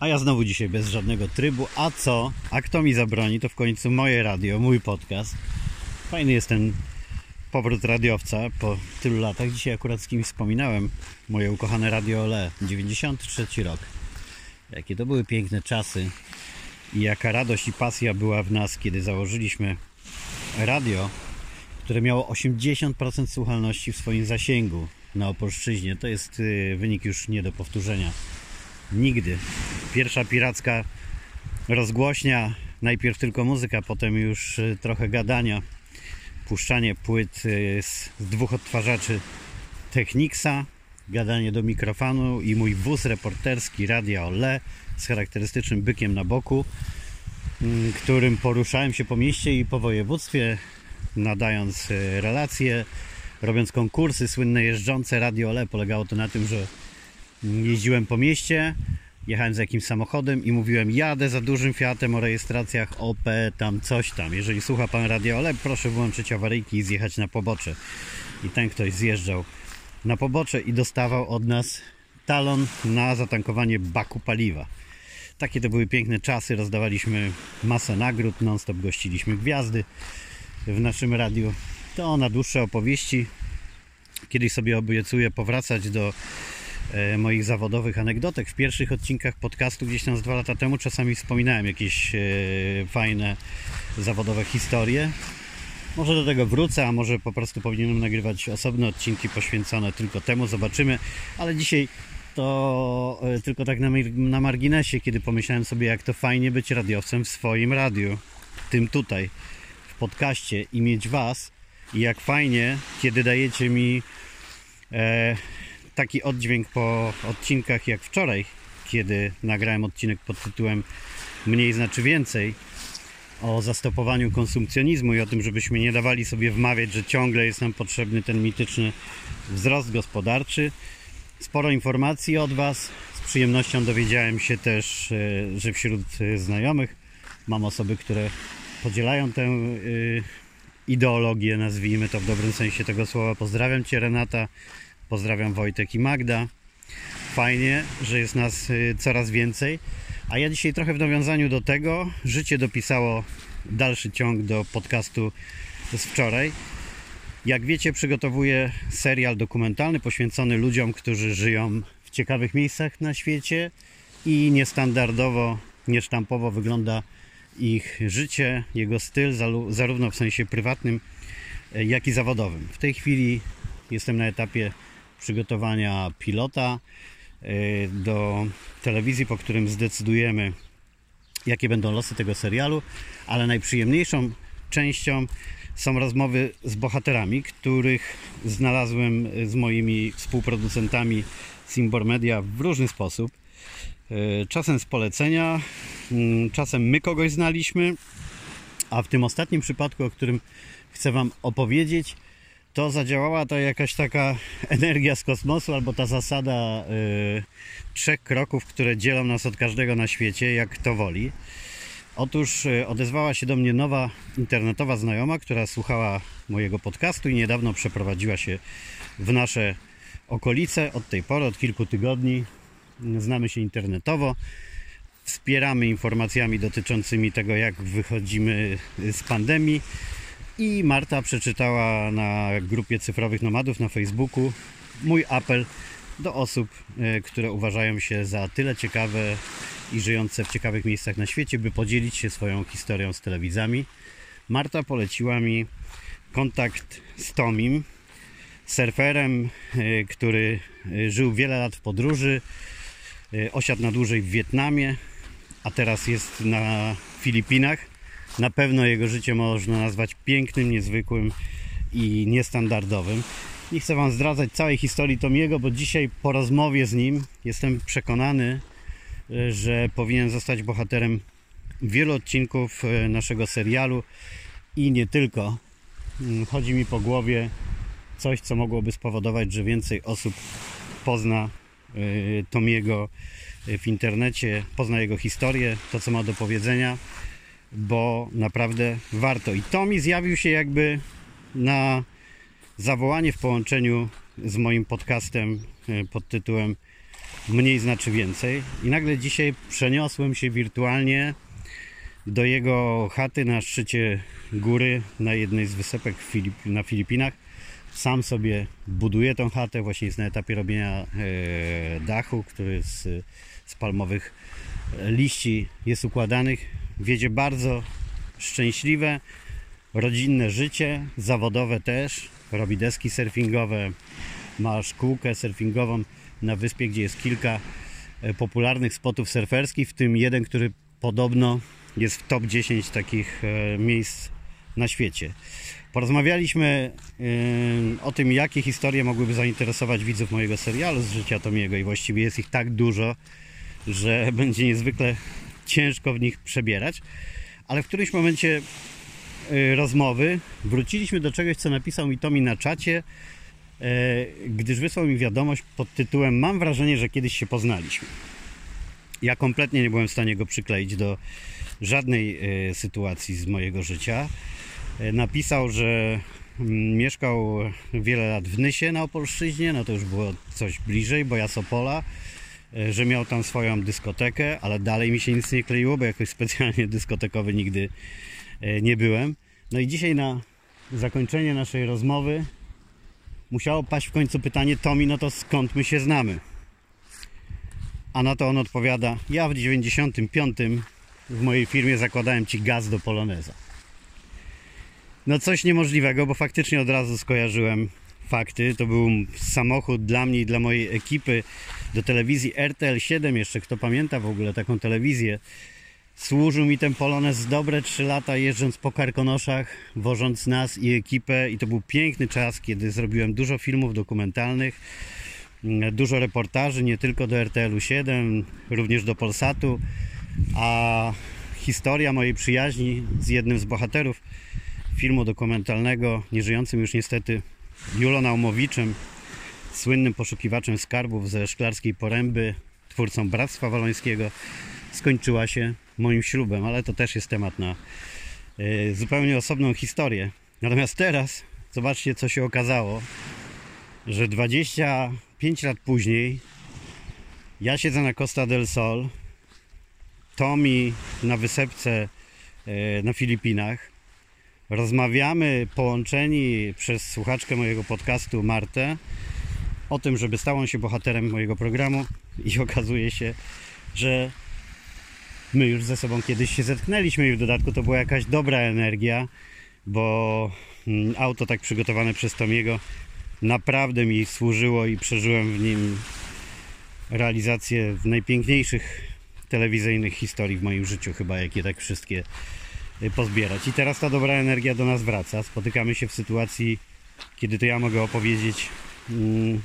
A ja znowu dzisiaj bez żadnego trybu. A co? A kto mi zabroni? To w końcu moje radio, mój podcast. Fajny jest ten powrót radiowca po tylu latach. Dzisiaj akurat z kimś wspominałem. Moje ukochane Radio Ole. 93 rok. Jakie to były piękne czasy. I jaka radość i pasja była w nas, kiedy założyliśmy radio, które miało 80% słuchalności w swoim zasięgu na Opolszczyźnie. To jest y, wynik już nie do powtórzenia. Nigdy. Pierwsza piracka rozgłośnia, najpierw tylko muzyka, potem już y, trochę gadania, puszczanie płyt y, z dwóch odtwarzaczy Technicsa, gadanie do mikrofonu i mój wóz reporterski Radia Ole z charakterystycznym bykiem na boku, mm, którym poruszałem się po mieście i po województwie, nadając y, relacje, robiąc konkursy, słynne jeżdżące Radio Ole. Polegało to na tym, że jeździłem po mieście, jechałem z jakimś samochodem i mówiłem jadę za dużym Fiatem o rejestracjach OP, tam coś tam. Jeżeli słucha Pan Radio Ole, proszę włączyć awaryjki i zjechać na pobocze. I ten ktoś zjeżdżał na pobocze i dostawał od nas talon na zatankowanie baku paliwa. Takie to były piękne czasy, rozdawaliśmy masę nagród, non-stop gościliśmy gwiazdy w naszym radiu. To na dłuższe opowieści. Kiedyś sobie obiecuję powracać do moich zawodowych anegdotek. W pierwszych odcinkach podcastu gdzieś tam z dwa lata temu czasami wspominałem jakieś e, fajne zawodowe historie. Może do tego wrócę, a może po prostu powinienem nagrywać osobne odcinki poświęcone tylko temu. Zobaczymy. Ale dzisiaj to e, tylko tak na, na marginesie, kiedy pomyślałem sobie, jak to fajnie być radiowcem w swoim radiu. Tym tutaj, w podcaście i mieć Was. I jak fajnie, kiedy dajecie mi e, taki oddźwięk po odcinkach jak wczoraj, kiedy nagrałem odcinek pod tytułem Mniej znaczy więcej o zastopowaniu konsumpcjonizmu i o tym, żebyśmy nie dawali sobie wmawiać, że ciągle jest nam potrzebny ten mityczny wzrost gospodarczy. Sporo informacji od Was. Z przyjemnością dowiedziałem się też, e, że wśród e, znajomych mam osoby, które podzielają tę e, ideologię, nazwijmy to w dobrym sensie tego słowa. Pozdrawiam Cię Renata, pozdrawiam Wojtek i Magda. Fajnie, że jest nas coraz więcej. A ja dzisiaj trochę w nawiązaniu do tego, życie dopisało dalszy ciąg do podcastu z wczoraj. Jak wiecie, przygotowuję serial dokumentalny poświęcony ludziom, którzy żyją w ciekawych miejscach na świecie i niestandardowo, niesztampowo wygląda ich życie, jego styl, zarówno w sensie prywatnym, jak i zawodowym. W tej chwili jestem na etapie przygotowania pilota Y, do telewizji, po którym zdecydujemy, jakie będą losy tego serialu, ale najprzyjemniejszą częścią są rozmowy z bohaterami, których znalazłem z moimi współproducentami Simbor Media w różny sposób. Y, czasem z polecenia, mm, czasem my kogoś znaliśmy, a w tym ostatnim przypadku, o którym chcę Wam opowiedzieć, to zadziałała to jakaś taka energia z kosmosu, albo ta zasada yy, trzech kroków, które dzielą nas od każdego na świecie, jak kto woli. Otóż yy, odezwała się do mnie nowa internetowa znajoma, która słuchała mojego podcastu i niedawno przeprowadziła się w nasze okolice. Od tej pory, od kilku tygodni znamy się internetowo. Wspieramy informacjami dotyczącymi tego, jak wychodzimy z pandemii i Marta przeczytała na grupie cyfrowych nomadów na Facebooku mój apel do osób, e, które uważają się za tyle ciekawe i żyjące w ciekawych miejscach na świecie, by podzielić się swoją historią z telewizami. Marta poleciła mi kontakt z Tomim, surferem, e, który e, żył wiele lat w podróży, osiadł na dłużej w Wietnamie, a teraz jest na Filipinach na pewno jego życie można nazwać pięknym, niezwykłym i niestandardowym. Nie chcę Wam zdradzać całej historii Tomiego, bo dzisiaj po rozmowie z nim jestem przekonany, e, że powinien zostać bohaterem wielu odcinków e, naszego serialu i nie tylko. Mm, chodzi mi po głowie coś, co mogłoby spowodować, że więcej osób pozna e, Tomiego w internecie, pozna jego historię, to co ma do powiedzenia bo naprawdę warto. I to mi zjawił się jakby na zawołanie w połączeniu z moim podcastem e, pod tytułem mniej znaczy więcej. I nagle dzisiaj przeniosłem się wirtualnie do jego chaty na szczycie góry, na jednej z wysepek Filip, na Filipinach. Sam sobie buduję tą chatę, właśnie jest na etapie robienia e, dachu, który z, z palmowych liści jest układanych. Wiedzie bardzo szczęśliwe, rodzinne życie, zawodowe też. Robi deski surfingowe, ma szkółkę surfingową na wyspie, gdzie jest kilka e, popularnych spotów surferskich, w tym jeden, który podobno jest w top 10 takich e, miejsc na świecie. Porozmawialiśmy e, o tym, jakie historie mogłyby zainteresować widzów mojego serialu z życia Tomiego i właściwie jest ich tak dużo, że będzie niezwykle ciężko w nich przebierać. Ale w którymś momencie rozmowy wróciliśmy do czegoś, co napisał mi Tomi na czacie E, gdyż wysłał mi wiadomość pod tytułem Mam wrażenie, że kiedyś się poznaliśmy. Ja kompletnie nie byłem w stanie go przykleić do żadnej e, sytuacji z mojego życia. Napisał, że mm, mieszkał wiele lat w Nysie na Opolszczyźnie, no to już było coś bliżej, bo ja Sopola, że miał tam swoją dyskotekę, ale dalej mi się nic nie kleiło, bo jakoś specjalnie dyskotekowy nigdy nie byłem. No i dzisiaj na zakończenie naszej rozmowy musiało paść w końcu pytanie Tomi, no to skąd my się znamy? A na to on odpowiada, ja w 95 w mojej firmie zakładałem Ci gaz do Poloneza. No coś niemożliwego, bo faktycznie od razu skojarzyłem fakty. To był samochód dla mnie i dla mojej ekipy do telewizji RTL 7, jeszcze kto pamięta w ogóle taką telewizję? Służył mi ten Polonez dobre 3 lata jeżdżąc po Karkonoszach, wożąc nas i ekipę. I to był piękny czas, kiedy zrobiłem dużo filmów dokumentalnych, mm, dużo reportaży, nie tylko do RTL-u 7, również do Polsatu, a historia mojej przyjaźni z jednym z bohaterów filmu dokumentalnego, nieżyjącym już niestety Julą Naumowiczem, słynnym poszukiwaczem skarbów ze Szklarskiej Poręby, twórcą Bractwa Walońskiego, skończyła się moim ślubem, ale to też jest temat na y, zupełnie osobną historię. Natomiast teraz zobaczcie, co się okazało, że 25 lat później ja siedzę na Costa del Sol, Tomi na wysepce y, na Filipinach. Rozmawiamy połączeni przez słuchaczkę mojego podcastu Martę o tym, żeby stał on się bohaterem mojego programu i okazuje się, że my już ze sobą kiedyś się zetknęliśmy i w dodatku to była jakaś dobra energia, bo mm, auto tak przygotowane przez Tomiego naprawdę mi służyło i przeżyłem w nim realizację najpiękniejszych telewizyjnych historii w moim życiu, chyba jakie tak wszystkie pozbierać. I teraz ta dobra energia do nas wraca. Spotykamy się w sytuacji, kiedy to ja mogę opowiedzieć mm,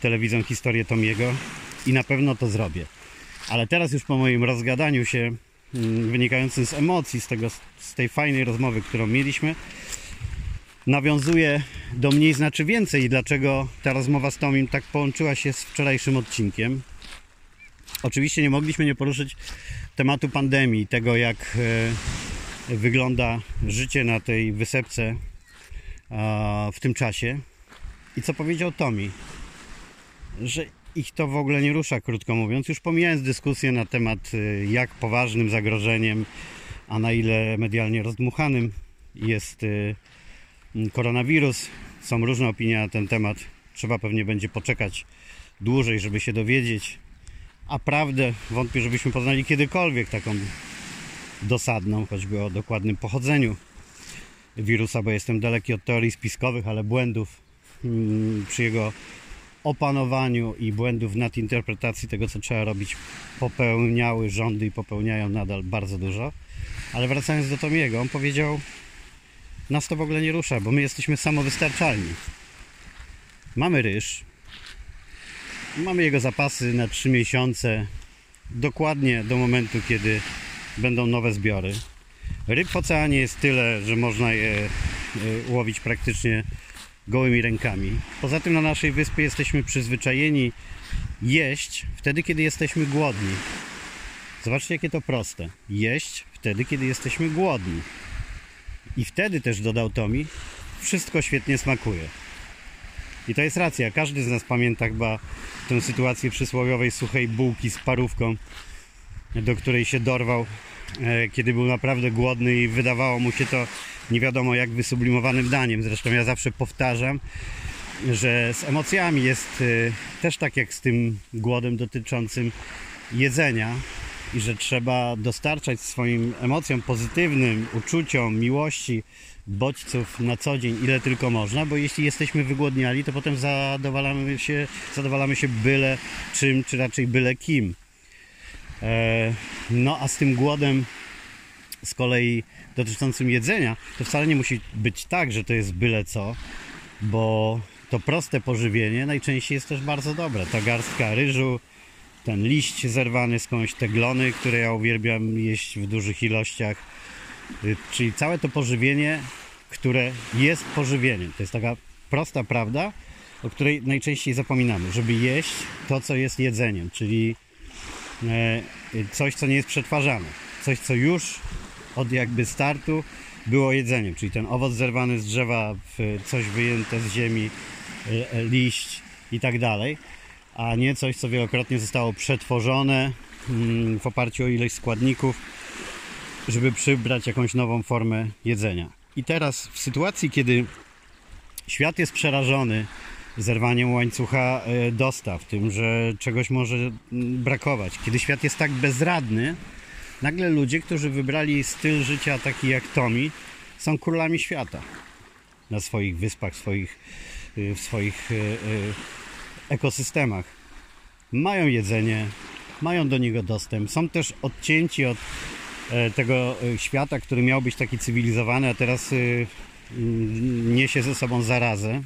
telewizją historię Tomiego i na pewno to zrobię. Ale teraz już po moim rozgadaniu się mm, wynikającym z emocji, z, tego, z tej fajnej rozmowy, którą mieliśmy, nawiązuje do mniej znaczy więcej i dlaczego ta rozmowa z Tomim tak połączyła się z wczorajszym odcinkiem. Oczywiście nie mogliśmy nie poruszyć tematu pandemii, tego jak e, wygląda życie na tej wysepce w tym czasie. I co powiedział Tomi, że ich to w ogóle nie rusza, krótko mówiąc. Już pomijając dyskusję na temat, y, jak poważnym zagrożeniem, a na ile medialnie rozdmuchanym jest y, koronawirus. Są różne opinie na ten temat. Trzeba pewnie będzie poczekać dłużej, żeby się dowiedzieć. A prawdę wątpię, żebyśmy poznali kiedykolwiek taką dosadną, choćby o dokładnym pochodzeniu wirusa, bo jestem daleki od teorii spiskowych, ale błędów mm, przy jego opanowaniu i błędów nadinterpretacji tego, co trzeba robić, popełniały rządy i popełniają nadal bardzo dużo. Ale wracając do Tomiego, on powiedział, nas to w ogóle nie rusza, bo my jesteśmy samowystarczalni. Mamy ryż, mamy jego zapasy na 3 miesiące, dokładnie do momentu, kiedy będą nowe zbiory. Ryb w oceanie jest tyle, że można je łowić praktycznie gołymi rękami. Poza tym na naszej wyspie jesteśmy przyzwyczajeni jeść wtedy, kiedy jesteśmy głodni. Zobaczcie, jakie to proste. Jeść wtedy, kiedy jesteśmy głodni. I wtedy też dodał Tomi, wszystko świetnie smakuje. I to jest racja. Każdy z nas pamięta chyba tę sytuację przysłowiowej suchej bułki z parówką, do której się dorwał, e, kiedy był naprawdę głodny i wydawało mu się to nie wiadomo jak wysublimowanym daniem. Zresztą ja zawsze powtarzam, że z emocjami jest e, też tak jak z tym głodem dotyczącym jedzenia i że trzeba dostarczać swoim emocjom pozytywnym, uczuciom, miłości, bodźców na co dzień, ile tylko można, bo jeśli jesteśmy wygłodniali, to potem zadowalamy się, zadowalamy się byle czym, czy raczej byle kim. E, no a z tym głodem z kolei dotyczącym jedzenia, to wcale nie musi być tak, że to jest byle co, bo to proste pożywienie najczęściej jest też bardzo dobre. Ta garstka ryżu, ten liść zerwany skądś, te glony, które ja uwielbiam jeść w dużych ilościach. Y, czyli całe to pożywienie, które jest pożywieniem. To jest taka prosta prawda, o której najczęściej zapominamy, żeby jeść to, co jest jedzeniem, czyli coś, co nie jest przetwarzane, coś, co już od jakby startu było jedzeniem, czyli ten owoc zerwany z drzewa, coś wyjęte z ziemi, e, e, liść i tak dalej a nie coś, co wielokrotnie zostało przetworzone mm, w oparciu o ilość składników, żeby przybrać jakąś nową formę jedzenia. I teraz w sytuacji, kiedy świat jest przerażony zerwaniem łańcucha e, dostaw, tym, że czegoś może mm, brakować, kiedy świat jest tak bezradny, nagle ludzie, którzy wybrali styl życia taki jak Tomi, są królami świata na swoich wyspach, swoich, y, w swoich y, y, ekosystemach. Mają jedzenie, mają do niego dostęp, są też odcięci od e, tego świata, który miał być taki cywilizowany, a teraz niesie ze sobą zarazę.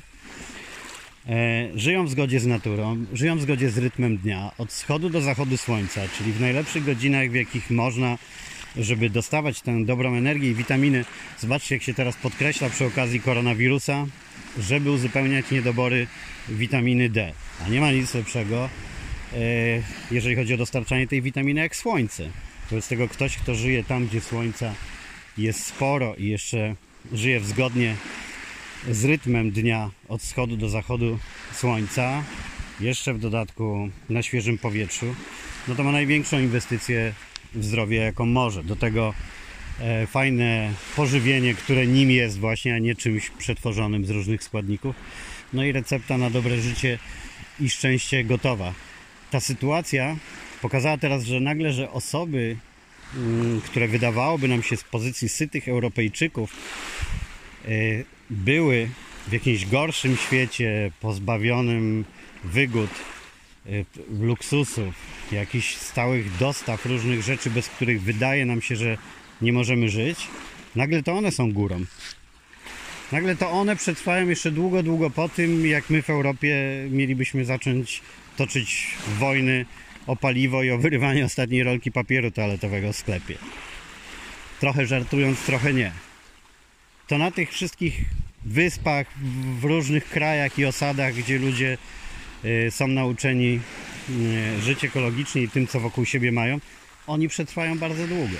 Żyją w zgodzie z naturą, żyją w zgodzie z rytmem dnia, od wschodu do zachodu słońca, czyli w najlepszych godzinach, w jakich można, żeby dostawać tę dobrą energię i witaminy. Zobaczcie, jak się teraz podkreśla przy okazji koronawirusa, żeby uzupełniać niedobory witaminy D. A nie ma nic lepszego, e, jeżeli chodzi o dostarczanie tej witaminy, jak słońce. Wobec tego ktoś, kto żyje tam, gdzie słońca jest sporo i jeszcze żyje zgodnie z rytmem dnia od wschodu do zachodu słońca, jeszcze w dodatku na świeżym powietrzu, no to ma największą inwestycję w zdrowie, jaką może. Do tego e, fajne pożywienie, które nim jest właśnie, a nie czymś przetworzonym z różnych składników. No i recepta na dobre życie i szczęście gotowa. Ta sytuacja pokazała teraz, że nagle, że osoby, mm, które wydawałoby nam się z pozycji sytych Europejczyków, y, były w jakimś gorszym świecie, pozbawionym wygód, y, luksusów, jakichś stałych dostaw różnych rzeczy, bez których wydaje nam się, że nie możemy żyć, nagle to one są górą. Nagle to one przetrwają jeszcze długo, długo po tym, jak my w Europie mielibyśmy zacząć toczyć wojny o paliwo i o wyrywanie ostatniej rolki papieru toaletowego w sklepie. Trochę żartując, trochę nie. To na tych wszystkich wyspach, w różnych krajach i osadach, gdzie ludzie y, są nauczeni y, żyć ekologicznie i tym, co wokół siebie mają, oni przetrwają bardzo długo.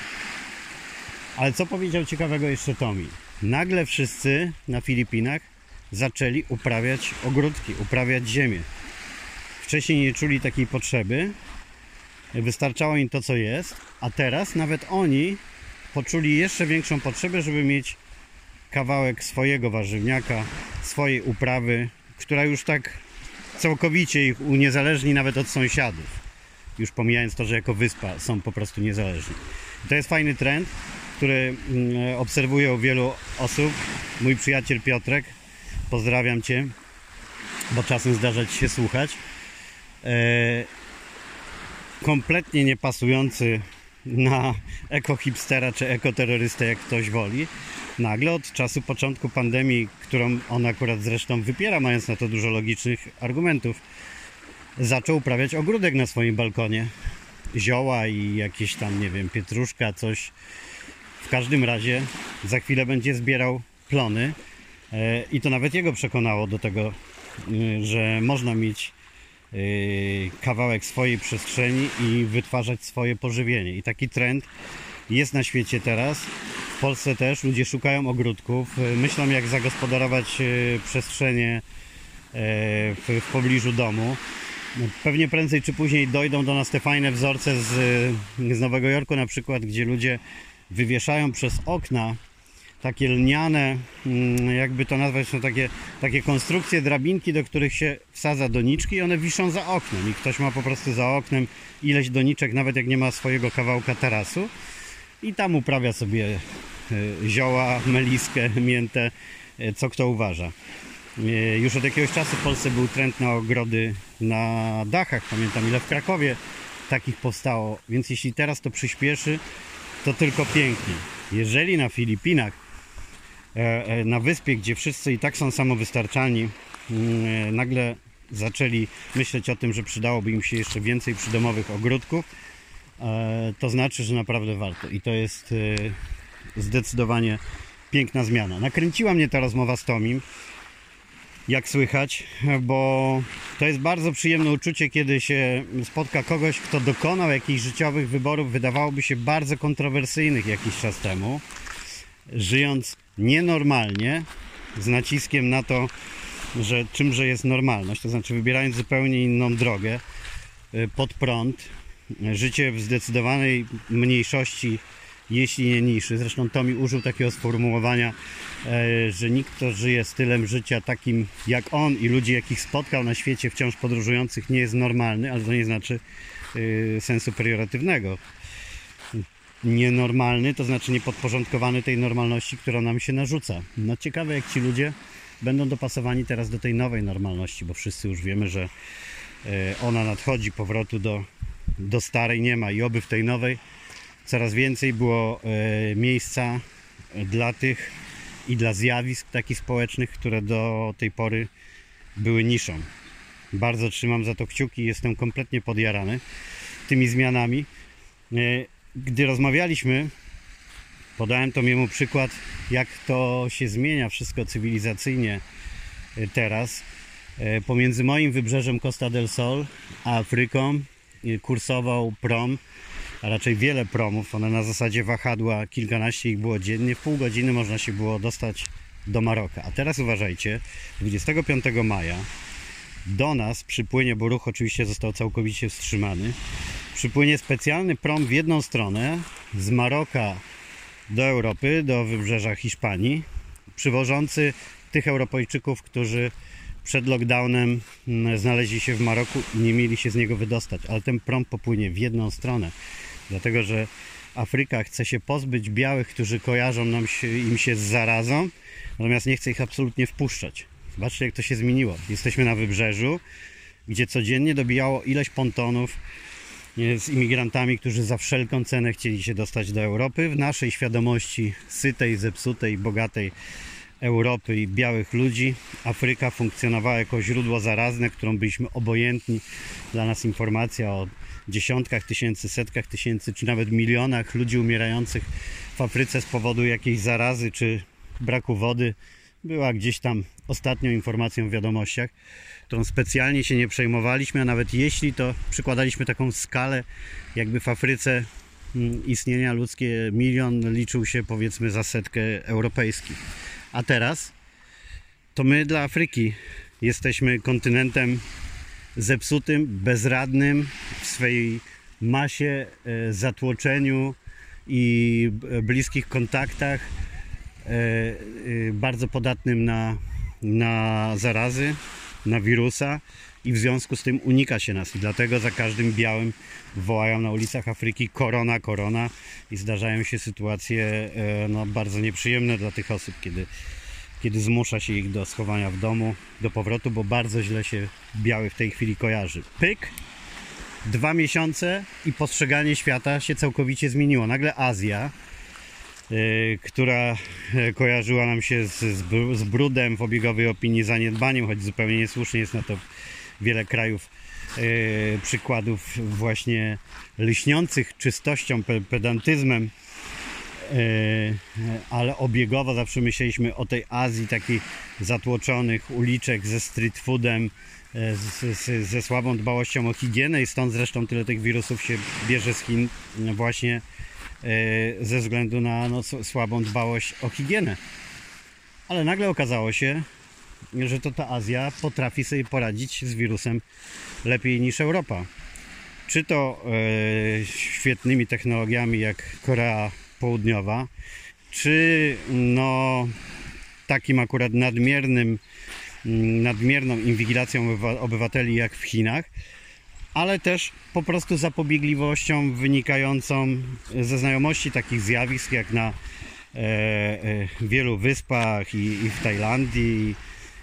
Ale co powiedział ciekawego jeszcze Tomi? nagle wszyscy na Filipinach zaczęli uprawiać ogródki, uprawiać ziemię. Wcześniej nie czuli takiej potrzeby, wystarczało im to, co jest, a teraz nawet oni poczuli jeszcze większą potrzebę, żeby mieć kawałek swojego warzywniaka, swojej uprawy, która już tak całkowicie ich uniezależni nawet od sąsiadów. Już pomijając to, że jako wyspa są po prostu niezależni. to jest fajny trend, który mm, obserwuję u wielu osób. Mój przyjaciel Piotrek, pozdrawiam Cię, bo czasem zdarza Ci się słuchać. E, kompletnie niepasujący na ekohipstera czy ekoterrorystę, jak ktoś woli. Nagle od czasu początku pandemii, którą on akurat zresztą wypiera, mając na to dużo logicznych argumentów, zaczął uprawiać ogródek na swoim balkonie. Zioła i jakieś tam, nie wiem, pietruszka, coś w każdym razie za chwilę będzie zbierał plony e, i to nawet jego przekonało do tego, e, że można mieć e, kawałek swojej przestrzeni i wytwarzać swoje pożywienie. I taki trend jest na świecie teraz. W Polsce też ludzie szukają ogródków, myślą jak zagospodarować przestrzenie w, w pobliżu domu. Pewnie prędzej czy później dojdą do nas te fajne wzorce z, z Nowego Jorku na przykład, gdzie ludzie wywieszają przez okna takie lniane, mm, jakby to nazwać, są takie, takie konstrukcje, drabinki, do których się wsadza doniczki i one wiszą za oknem i ktoś ma po prostu za oknem ileś doniczek, nawet jak nie ma swojego kawałka tarasu i tam uprawia sobie e, zioła, meliskę, miętę, e, co kto uważa. E, już od jakiegoś czasu w Polsce był trend na ogrody na dachach, pamiętam ile w Krakowie takich powstało, więc jeśli teraz to przyspieszy, to tylko pięknie. Jeżeli na Filipinach, na wyspie, gdzie wszyscy i tak są samowystarczalni, mm, nagle zaczęli myśleć o tym, że przydałoby im się jeszcze więcej przydomowych ogródków, to znaczy, że naprawdę warto. I to jest zdecydowanie piękna zmiana. Nakręciła mnie ta rozmowa z Tomim jak słychać, bo to jest bardzo przyjemne uczucie, kiedy się spotka kogoś, kto dokonał jakichś życiowych wyborów, wydawałoby się bardzo kontrowersyjnych jakiś czas temu, żyjąc nienormalnie, z naciskiem na to, że czymże jest normalność, to znaczy wybierając zupełnie inną drogę y, pod prąd, życie w zdecydowanej mniejszości jeśli nie niższy. Zresztą Tomi użył takiego sformułowania, e, że nikt, kto żyje stylem życia takim jak on i ludzi, jakich spotkał na świecie wciąż podróżujących, nie jest normalny, ale to nie znaczy e, sensu pejoratywnego. Nienormalny to znaczy niepodporządkowany tej normalności, która nam się narzuca. No ciekawe, jak ci ludzie będą dopasowani teraz do tej nowej normalności, bo wszyscy już wiemy, że e, ona nadchodzi, powrotu do, do starej nie ma i oby w tej nowej coraz więcej było e, miejsca dla tych i dla zjawisk takich społecznych, które do tej pory były niszą. Bardzo trzymam za to kciuki, jestem kompletnie podjarany tymi zmianami. E, gdy rozmawialiśmy, podałem to miemu przykład, jak to się zmienia wszystko cywilizacyjnie e, teraz. Pomiędzy moim wybrzeżem Costa del Sol a Afryką kursował prom a raczej wiele promów. One na zasadzie wahadła, kilkanaście ich było dziennie. W pół godziny można się było dostać do Maroka. A teraz uważajcie, 25 maja do nas przypłynie, bo ruch oczywiście został całkowicie wstrzymany, przypłynie specjalny prom w jedną stronę z Maroka do Europy, do wybrzeża Hiszpanii, przywożący tych Europejczyków, którzy przed lockdownem mm, znaleźli się w Maroku i nie mieli się z niego wydostać, ale ten prom popłynie w jedną stronę dlatego że Afryka chce się pozbyć białych, którzy kojarzą nam się, im się z zarazą, natomiast nie chce ich absolutnie wpuszczać. Zobaczcie, jak to się zmieniło. Jesteśmy na wybrzeżu, gdzie codziennie dobijało ileś pontonów z imigrantami, którzy za wszelką cenę chcieli się dostać do Europy. W naszej świadomości sytej, zepsutej, bogatej Europy i białych ludzi Afryka funkcjonowała jako źródło zarazne, którą byliśmy obojętni. Dla nas informacja o dziesiątkach tysięcy, setkach tysięcy, czy nawet milionach ludzi umierających w Afryce z powodu jakiejś zarazy czy braku wody była gdzieś tam ostatnią informacją w wiadomościach, którą specjalnie się nie przejmowaliśmy, a nawet jeśli to przykładaliśmy taką skalę, jakby w Afryce mm, istnienia ludzkie milion liczył się powiedzmy za setkę europejskich. A teraz to my dla Afryki jesteśmy kontynentem zepsutym, bezradnym w swojej masie, e, zatłoczeniu i bliskich kontaktach, e, e, bardzo podatnym na, na zarazy, na wirusa i w związku z tym unika się nas i dlatego za każdym białym wołają na ulicach Afryki korona, korona i zdarzają się sytuacje no, bardzo nieprzyjemne dla tych osób, kiedy kiedy zmusza się ich do schowania w domu, do powrotu, bo bardzo źle się biały w tej chwili kojarzy. Pyk, dwa miesiące i postrzeganie świata się całkowicie zmieniło. Nagle Azja, yy, która e, kojarzyła nam się z, z, brudem w obiegowej opinii, zaniedbaniem, choć zupełnie niesłusznie jest na to wiele krajów yy, przykładów właśnie lśniących czystością, pedantyzmem, E, ale obiegowo zawsze myśleliśmy o tej Azji takich zatłoczonych uliczek ze street foodem, e, z, z, ze słabą dbałością o higienę i stąd zresztą tyle tych wirusów się bierze z Chin właśnie e, ze względu na no, słabą dbałość o higienę. Ale nagle okazało się, że to ta Azja potrafi sobie poradzić z wirusem lepiej niż Europa. Czy to e, świetnymi technologiami jak Korea Południowa, czy no takim akurat nadmiernym, mm, nadmierną inwigilacją obywateli jak w Chinach, ale też po prostu zapobiegliwością wynikającą ze znajomości takich zjawisk jak na e, e, wielu wyspach i, i w Tajlandii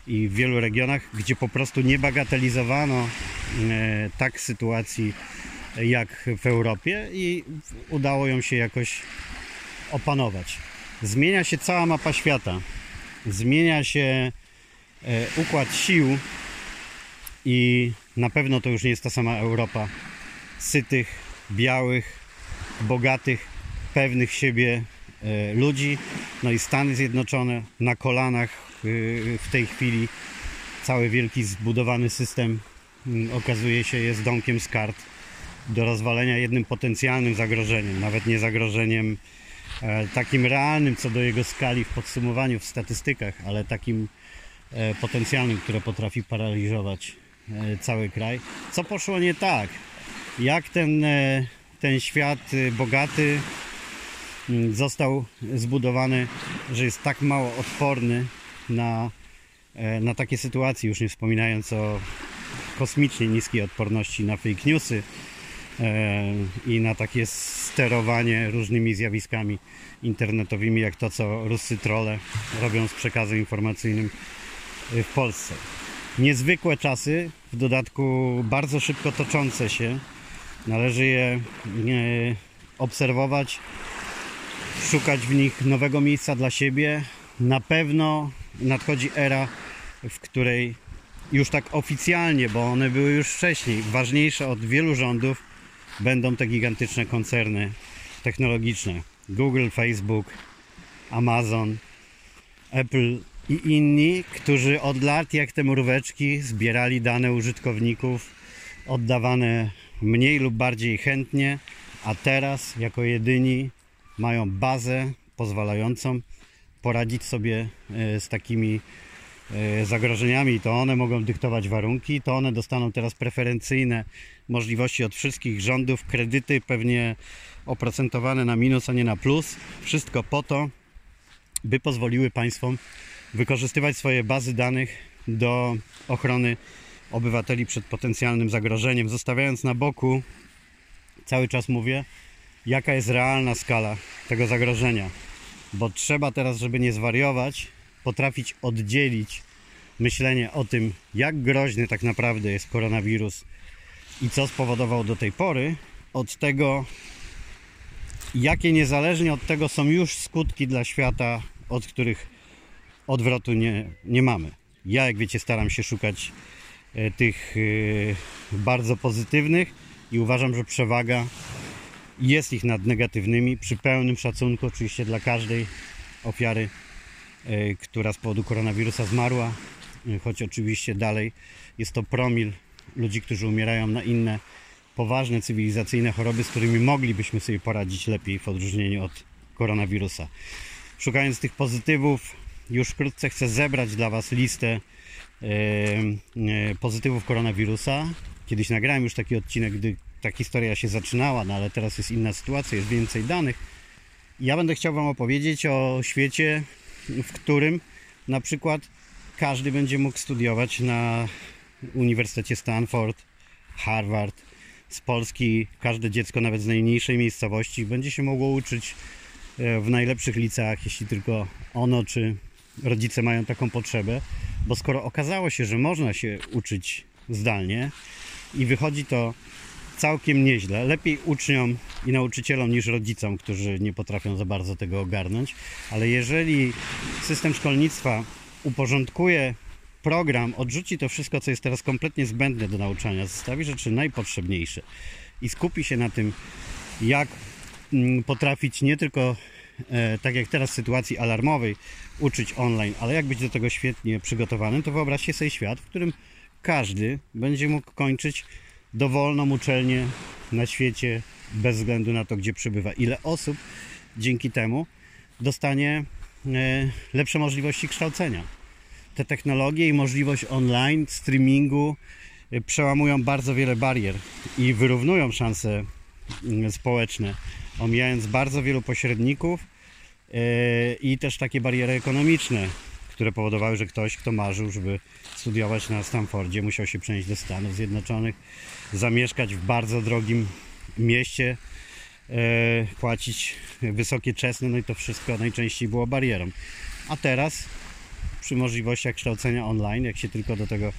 w wielu regionach, gdzie po prostu nie bagatelizowano e, tak sytuacji jak w Europie i udało ją się jakoś opanować. Zmienia się cała mapa świata, zmienia się e, układ sił i na pewno to już nie jest ta sama Europa sytych, białych, bogatych, pewnych siebie ludzi. No i Stany Zjednoczone na kolanach e, w tej chwili cały wielki zbudowany system okazuje się jest domkiem z kart do rozwalenia jednym potencjalnym zagrożeniem, nawet nie zagrożeniem e, takim realnym co do jego skali w podsumowaniu, w statystykach, ale takim e, potencjalnym, które potrafi paraliżować e, cały kraj. Co poszło nie tak? Jak ten, ten świat bogaty został zbudowany, że jest tak mało odporny na, na takie sytuacje, już nie wspominając o kosmicznie niskiej odporności na fake newsy, E, i na takie sterowanie różnymi zjawiskami internetowymi, jak to, co ruscy trole robią z przekazem informacyjnym w Polsce. Niezwykłe czasy, w dodatku bardzo szybko toczące się. Należy je e, obserwować, szukać w nich nowego miejsca dla siebie. Na pewno nadchodzi era, w której już tak oficjalnie, bo one były już wcześniej, ważniejsze od wielu rządów, będą te gigantyczne koncerny technologiczne. Google, Facebook, Amazon, Apple i inni, którzy od lat jak te mróweczki zbierali dane użytkowników oddawane mniej lub bardziej chętnie, a teraz jako jedyni mają bazę pozwalającą poradzić sobie e, z takimi e, zagrożeniami. To one mogą dyktować warunki, to one dostaną teraz preferencyjne możliwości od wszystkich rządów, kredyty pewnie oprocentowane na minus, a nie na plus. Wszystko po to, by pozwoliły państwom wykorzystywać swoje bazy danych do ochrony obywateli przed potencjalnym zagrożeniem, zostawiając na boku, cały czas mówię, jaka jest realna skala tego zagrożenia. Bo trzeba teraz, żeby nie zwariować, potrafić oddzielić myślenie o tym, jak groźny tak naprawdę jest koronawirus i co spowodował do tej pory, od tego, jakie niezależnie od tego są już skutki dla świata, od których odwrotu nie, nie mamy. Ja, jak wiecie, staram się szukać e, tych e, bardzo pozytywnych i uważam, że przewaga jest ich nad negatywnymi, przy pełnym szacunku oczywiście dla każdej ofiary, e, która z powodu koronawirusa zmarła, choć oczywiście dalej jest to promil ludzi, którzy umierają na inne poważne cywilizacyjne choroby, z którymi moglibyśmy sobie poradzić lepiej w odróżnieniu od koronawirusa. Szukając tych pozytywów, już wkrótce chcę zebrać dla Was listę e, e, pozytywów koronawirusa. Kiedyś nagrałem już taki odcinek, gdy ta historia się zaczynała, no ale teraz jest inna sytuacja, jest więcej danych. Ja będę chciał Wam opowiedzieć o świecie, w którym na przykład każdy będzie mógł studiować na Uniwersytecie Stanford, Harvard, z Polski każde dziecko, nawet z najmniejszej miejscowości, będzie się mogło uczyć e, w najlepszych liceach, jeśli tylko ono czy rodzice mają taką potrzebę, bo skoro okazało się, że można się uczyć zdalnie i wychodzi to całkiem nieźle, lepiej uczniom i nauczycielom niż rodzicom, którzy nie potrafią za bardzo tego ogarnąć, ale jeżeli system szkolnictwa uporządkuje program odrzuci to wszystko, co jest teraz kompletnie zbędne do nauczania, zostawi rzeczy najpotrzebniejsze i skupi się na tym, jak mm, potrafić nie tylko, e, tak jak teraz w sytuacji alarmowej, uczyć online, ale jak być do tego świetnie przygotowanym, to wyobraźcie sobie świat, w którym każdy będzie mógł kończyć dowolną uczelnię na świecie bez względu na to, gdzie przebywa. Ile osób dzięki temu dostanie e, lepsze możliwości kształcenia te technologie i możliwość online, streamingu y, przełamują bardzo wiele barier i wyrównują szanse mm, społeczne, omijając bardzo wielu pośredników y, i też takie bariery ekonomiczne, które powodowały, że ktoś, kto marzył, żeby studiować na Stanfordzie, musiał się przenieść do Stanów Zjednoczonych, zamieszkać w bardzo drogim mieście, e, płacić wysokie czesne, no i to wszystko najczęściej było barierą. A teraz przy możliwościach kształcenia online, jak się tylko do tego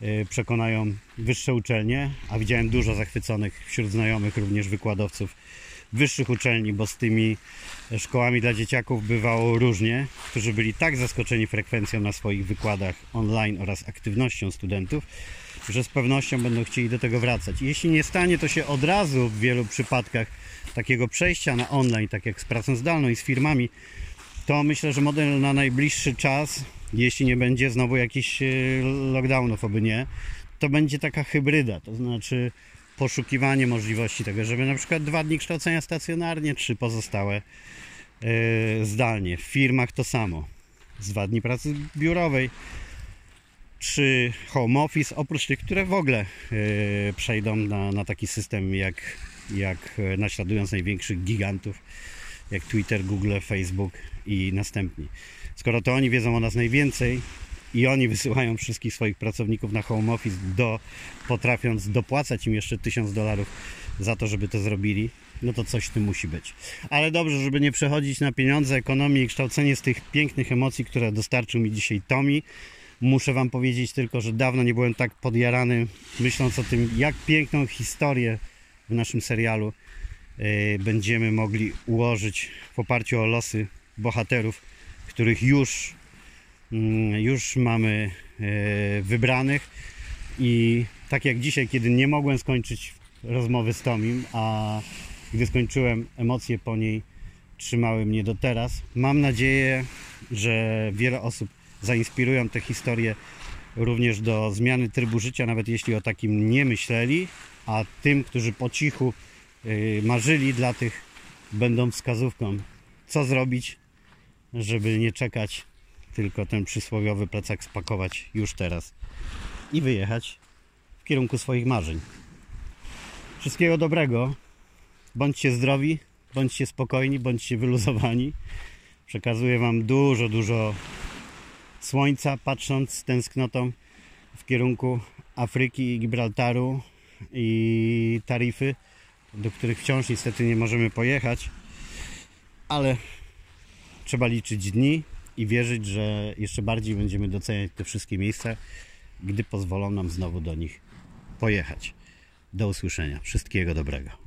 e, przekonają wyższe uczelnie, a widziałem dużo zachwyconych wśród znajomych również wykładowców wyższych uczelni, bo z tymi szkołami dla dzieciaków bywało różnie, którzy byli tak zaskoczeni frekwencją na swoich wykładach online oraz aktywnością studentów, że z pewnością będą chcieli do tego wracać. Jeśli nie stanie to się od razu w wielu przypadkach takiego przejścia na online, tak jak z pracą zdalną i z firmami, to myślę, że model na najbliższy czas, jeśli nie będzie znowu jakichś e, lockdownów, oby nie, to będzie taka hybryda, to znaczy poszukiwanie możliwości tego, żeby na przykład dwa dni kształcenia stacjonarnie, trzy pozostałe yy, zdalnie. W firmach to samo. Z dwa dni pracy biurowej, czy home office, oprócz tych, które w ogóle yy, przejdą na, na taki system, jak, jak naśladując największych gigantów, jak Twitter, Google, Facebook i następni. Skoro to oni wiedzą o nas najwięcej, i oni wysyłają wszystkich swoich pracowników na home office, do, potrafiąc dopłacać im jeszcze 1000 dolarów za to, żeby to zrobili, no to coś w tym musi być. Ale dobrze, żeby nie przechodzić na pieniądze, ekonomię i kształcenie z tych pięknych emocji, które dostarczył mi dzisiaj Tomi. Muszę Wam powiedzieć tylko, że dawno nie byłem tak podjarany, myśląc o tym, jak piękną historię w naszym serialu yy, będziemy mogli ułożyć w oparciu o losy bohaterów, których już Mm, już mamy e, wybranych i tak jak dzisiaj, kiedy nie mogłem skończyć rozmowy z Tomim, a gdy skończyłem, emocje po niej trzymały mnie do teraz. Mam nadzieję, że wiele osób zainspirują te historie również do zmiany trybu życia, nawet jeśli o takim nie myśleli, a tym, którzy po cichu e, marzyli, dla tych będą wskazówką, co zrobić, żeby nie czekać tylko ten przysłowiowy plecak spakować już teraz i wyjechać w kierunku swoich marzeń. Wszystkiego dobrego. Bądźcie zdrowi, bądźcie spokojni, bądźcie wyluzowani. Przekazuję Wam dużo, dużo słońca, patrząc z tęsknotą w kierunku Afryki, Gibraltaru i Tarify, do których wciąż niestety nie możemy pojechać, ale trzeba liczyć dni, i wierzyć, że jeszcze bardziej będziemy doceniać te wszystkie miejsca, gdy pozwolą nam znowu do nich pojechać. Do usłyszenia. Wszystkiego dobrego.